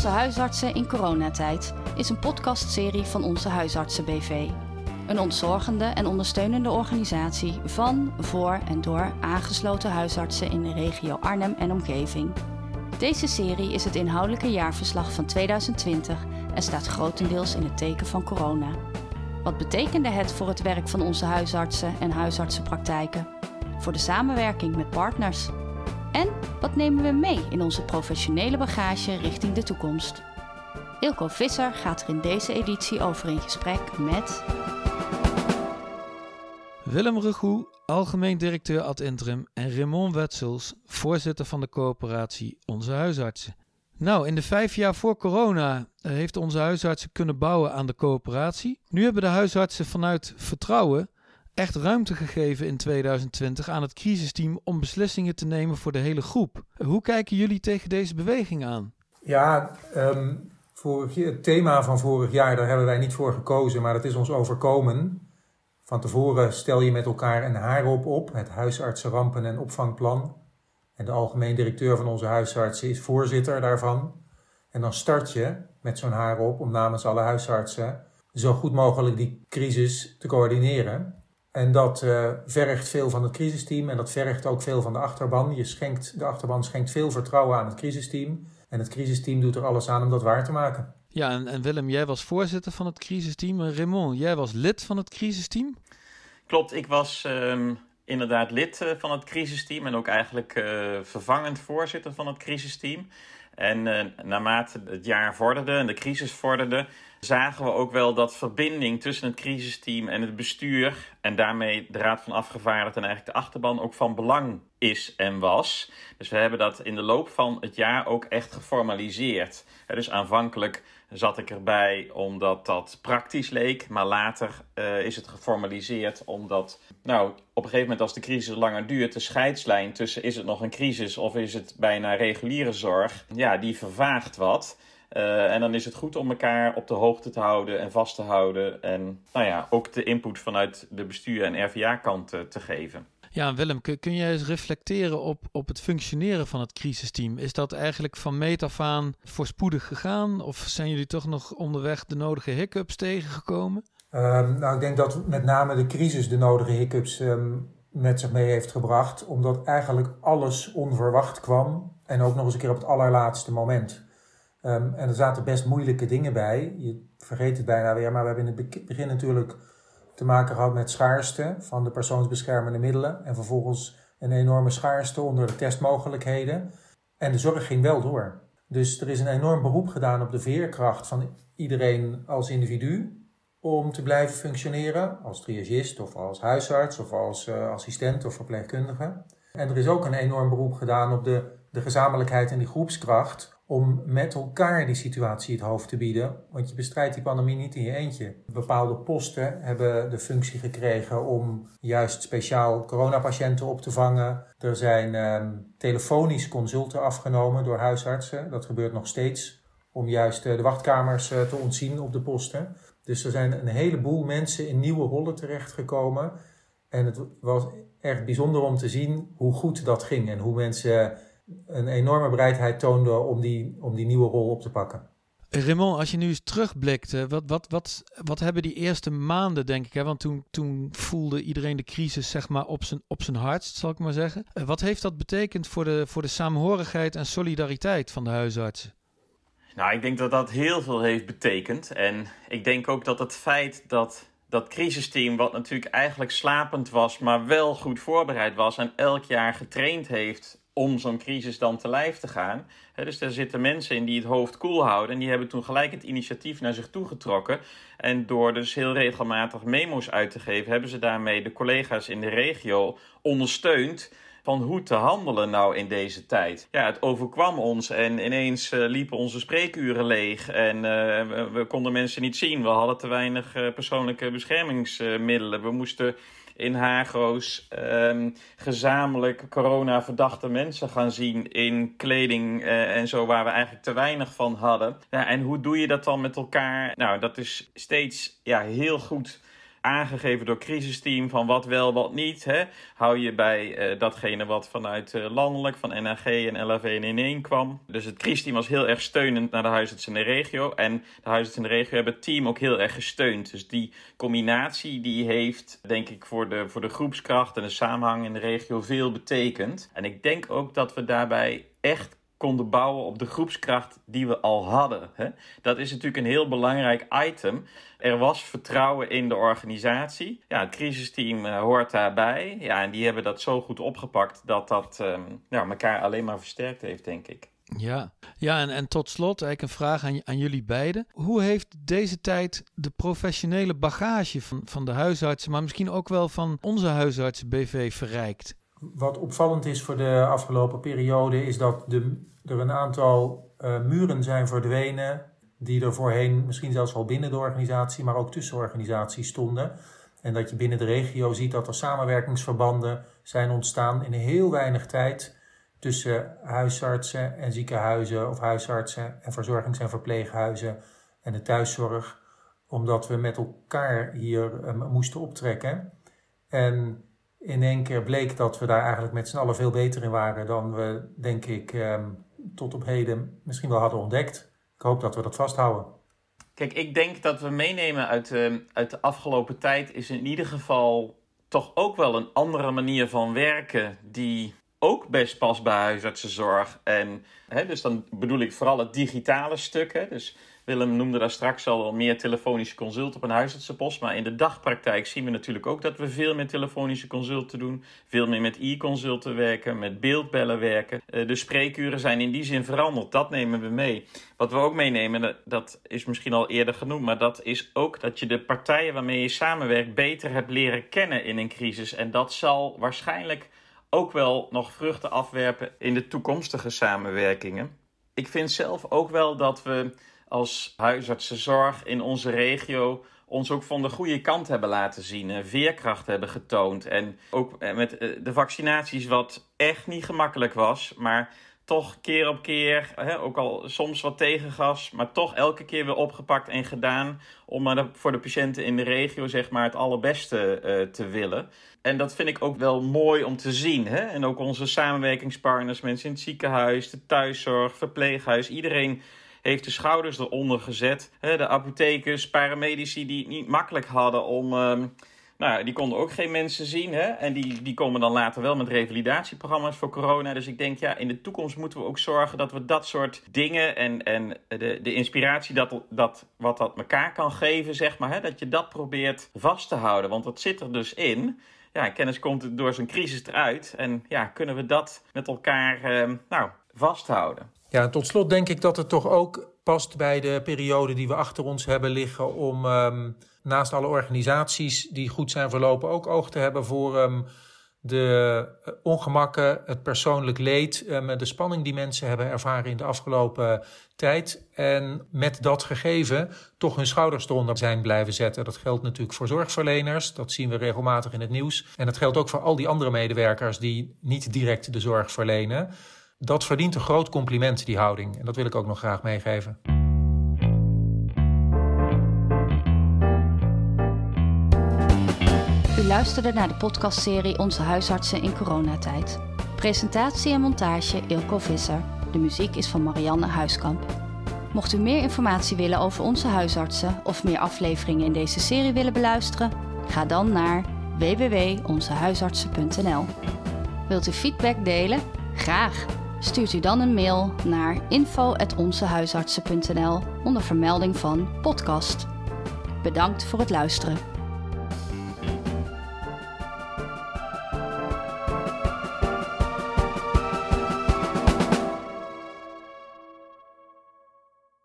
Onze huisartsen in coronatijd is een podcastserie van Onze Huisartsen BV. Een ontzorgende en ondersteunende organisatie van, voor en door aangesloten huisartsen in de regio Arnhem en omgeving. Deze serie is het inhoudelijke jaarverslag van 2020 en staat grotendeels in het teken van corona. Wat betekende het voor het werk van onze huisartsen en huisartsenpraktijken? Voor de samenwerking met partners? En wat nemen we mee in onze professionele bagage richting de toekomst? Ilko Visser gaat er in deze editie over in gesprek met. Willem Regoe, algemeen directeur ad interim, en Raymond Wetsels, voorzitter van de coöperatie Onze Huisartsen. Nou, in de vijf jaar voor corona eh, heeft onze huisartsen kunnen bouwen aan de coöperatie. Nu hebben de huisartsen vanuit vertrouwen echt ruimte gegeven in 2020 aan het crisisteam om beslissingen te nemen voor de hele groep. Hoe kijken jullie tegen deze beweging aan? Ja, vorig, het thema van vorig jaar, daar hebben wij niet voor gekozen, maar dat is ons overkomen. Van tevoren stel je met elkaar een haarop op, het huisartsenrampen- en opvangplan. En de algemeen directeur van onze huisartsen is voorzitter daarvan. En dan start je met zo'n haarop om namens alle huisartsen zo goed mogelijk die crisis te coördineren. En dat uh, vergt veel van het crisisteam en dat vergt ook veel van de achterban. Je schenkt, de achterban schenkt veel vertrouwen aan het crisisteam. En het crisisteam doet er alles aan om dat waar te maken. Ja, en, en Willem, jij was voorzitter van het crisisteam. En Raymond, jij was lid van het crisisteam? Klopt, ik was um, inderdaad lid uh, van het crisisteam en ook eigenlijk uh, vervangend voorzitter van het crisisteam. En uh, naarmate het jaar vorderde en de crisis vorderde, zagen we ook wel dat verbinding tussen het crisisteam en het bestuur en daarmee de Raad van Afgevaardigden en eigenlijk de achterban ook van belang is en was. Dus we hebben dat in de loop van het jaar ook echt geformaliseerd. Dus aanvankelijk zat ik erbij omdat dat praktisch leek, maar later uh, is het geformaliseerd omdat, nou, op een gegeven moment als de crisis langer duurt, de scheidslijn tussen is het nog een crisis of is het bijna reguliere zorg, ja, die vervaagt wat. Uh, en dan is het goed om elkaar op de hoogte te houden en vast te houden. En nou ja, ook de input vanuit de bestuur- en RVA-kant uh, te geven. Ja, Willem, kun, kun jij eens reflecteren op, op het functioneren van het crisisteam? Is dat eigenlijk van meet af aan voorspoedig gegaan? Of zijn jullie toch nog onderweg de nodige hiccups tegengekomen? Um, nou, ik denk dat met name de crisis de nodige hiccups um, met zich mee heeft gebracht. Omdat eigenlijk alles onverwacht kwam. En ook nog eens een keer op het allerlaatste moment. Um, en er zaten best moeilijke dingen bij. Je vergeet het bijna weer, maar we hebben in het begin natuurlijk te maken gehad met schaarste van de persoonsbeschermende middelen. En vervolgens een enorme schaarste onder de testmogelijkheden. En de zorg ging wel door. Dus er is een enorm beroep gedaan op de veerkracht van iedereen als individu om te blijven functioneren als triagist of als huisarts of als uh, assistent of verpleegkundige. En er is ook een enorm beroep gedaan op de, de gezamenlijkheid en die groepskracht om met elkaar die situatie het hoofd te bieden. Want je bestrijdt die pandemie niet in je eentje. Bepaalde posten hebben de functie gekregen om juist speciaal coronapatiënten op te vangen. Er zijn um, telefonisch consulten afgenomen door huisartsen. Dat gebeurt nog steeds om juist uh, de wachtkamers uh, te ontzien op de posten. Dus er zijn een heleboel mensen in nieuwe rollen terechtgekomen. En het was echt bijzonder om te zien hoe goed dat ging en hoe mensen een enorme bereidheid toonde om die, om die nieuwe rol op te pakken. Raymond, als je nu eens terugblikt, wat, wat, wat, wat hebben die eerste maanden, denk ik, hè? want toen, toen voelde iedereen de crisis zeg maar, op, zijn, op zijn hardst, zal ik maar zeggen. Wat heeft dat betekend voor de, voor de samenhorigheid en solidariteit van de huisartsen? Nou, ik denk dat dat heel veel heeft betekend. En ik denk ook dat het feit dat dat crisisteam, wat natuurlijk eigenlijk slapend was, maar wel goed voorbereid was en elk jaar getraind heeft om zo'n crisis dan te lijf te gaan. dus er zitten mensen in die het hoofd koel houden. En die hebben toen gelijk het initiatief naar zich toe getrokken. En door dus heel regelmatig memo's uit te geven, hebben ze daarmee de collega's in de regio ondersteund van hoe te handelen nou in deze tijd. Ja, het overkwam ons en ineens uh, liepen onze spreekuren leeg en uh, we, konden mensen niet zien. We hadden te weinig uh, persoonlijke beschermingsmiddelen. We moesten in Hago's um, gezamenlijk corona-verdachte mensen gaan zien in kleding en zo, waar we eigenlijk te weinig van hadden. Ja, en hoe doe je dat dan met elkaar? Nou, dat is steeds ja, heel goed aangegeven door crisisteam van wat wel, wat niet. Hè? Hou je bij uh, datgene wat vanuit uh, landelijk, van NAG en LAV in één kwam. Dus het crisisteam was heel erg steunend naar de huisartsen in de regio. En de huisartsen in de regio hebben het team ook heel erg gesteund. Dus die combinatie die heeft, denk ik, voor de, voor de groepskracht en de samenhang in de regio veel betekend. En ik denk ook dat we daarbij echt konden bouwen op de groepskracht die we al hadden. Hè? Dat is natuurlijk een heel belangrijk item. Er was vertrouwen in de organisatie. Ja, het crisisteam uh, hoort daarbij. Ja, en die hebben dat zo goed opgepakt dat dat um, nou, elkaar alleen maar versterkt heeft, denk ik. Ja, ja en, en tot slot eigenlijk een vraag aan, aan jullie beiden. Hoe heeft deze tijd de professionele bagage van, van de huisartsen, maar misschien ook wel van onze huisartsen BV verrijkt? Wat opvallend is voor de afgelopen periode is dat de, er een aantal uh, muren zijn verdwenen die er voorheen misschien zelfs al binnen de organisatie, maar ook tussen organisaties stonden. En dat je binnen de regio ziet dat er samenwerkingsverbanden zijn ontstaan in heel weinig tijd tussen huisartsen en ziekenhuizen of huisartsen en verzorgings- en verpleeghuizen en de thuiszorg, omdat we met elkaar hier um, moesten optrekken. En in één keer bleek dat we daar eigenlijk met z'n allen veel beter in waren dan we, denk ik, um, tot op heden misschien wel hadden ontdekt. Ik hoop dat we dat vasthouden. Kijk, ik denk dat we meenemen uit, uh, uit de afgelopen tijd is in ieder geval toch ook wel een andere manier van werken die ook best past bij huisartsenzorg. En hè, dus dan bedoel ik vooral het digitale stuk. Hè, dus Willem noemde daar straks al meer telefonische consult op een huisartsenpost. Maar in de dagpraktijk zien we natuurlijk ook dat we veel meer telefonische consulten doen. Veel meer met e-consulten werken, met beeldbellen werken. Uh, de spreekuren zijn in die zin veranderd. Dat nemen we mee. Wat we ook meenemen, dat is misschien al eerder genoemd. Maar dat is ook dat je de partijen waarmee je samenwerkt beter hebt leren kennen in een crisis. En dat zal waarschijnlijk ook wel nog vruchten afwerpen in de toekomstige samenwerkingen. Ik vind zelf ook wel dat we als huisartsenzorg in onze regio ons ook van de goede kant hebben laten zien. Veerkracht hebben getoond. En ook eh, met eh, de vaccinaties, wat echt niet gemakkelijk was. Maar toch keer op keer, hè, ook al soms wat tegengas, maar toch elke keer weer opgepakt en gedaan. Om maar voor de patiënten in de regio zeg maar, het allerbeste te willen. En dat vind ik ook wel mooi om te zien. Hè? En ook onze samenwerkingspartners, mensen in het ziekenhuis, de thuiszorg, verpleeghuis, iedereen heeft de schouders eronder gezet. De apothekers, paramedici die het niet makkelijk hadden om. Ehm, nou, die konden ook geen mensen zien. Hè? En die, die komen dan later wel met revalidatieprogramma's voor corona. Dus ik denk, ja, in de toekomst moeten we ook zorgen dat we dat soort dingen en, en de, de inspiratie dat, dat wat dat elkaar kan geven, zeg maar, hè, dat je dat probeert vast te houden. Want dat zit er dus in. Ja, kennis komt door zo'n crisis eruit. En ja, kunnen we dat met elkaar eh, nou, vasthouden? Ja, tot slot denk ik dat het toch ook past bij de periode die we achter ons hebben liggen om um, naast alle organisaties die goed zijn verlopen ook oog te hebben voor um, de ongemakken, het persoonlijk leed, um, de spanning die mensen hebben ervaren in de afgelopen tijd. En met dat gegeven toch hun schouders eronder zijn blijven zetten. Dat geldt natuurlijk voor zorgverleners, dat zien we regelmatig in het nieuws. En dat geldt ook voor al die andere medewerkers die niet direct de zorg verlenen dat verdient een groot compliment, die houding. En dat wil ik ook nog graag meegeven. U luisterde naar de podcastserie Onze huisartsen in coronatijd. Presentatie en montage Ilko Visser. De muziek is van Marianne Huiskamp. Mocht u meer informatie willen over onze huisartsen of meer afleveringen in deze serie willen beluisteren, ga dan naar www.onzehuisartsen.nl. Wilt u feedback delen? Graag! Stuurt u dan een mail naar info.onzehuisartsen.nl onder vermelding van podcast. Bedankt voor het luisteren.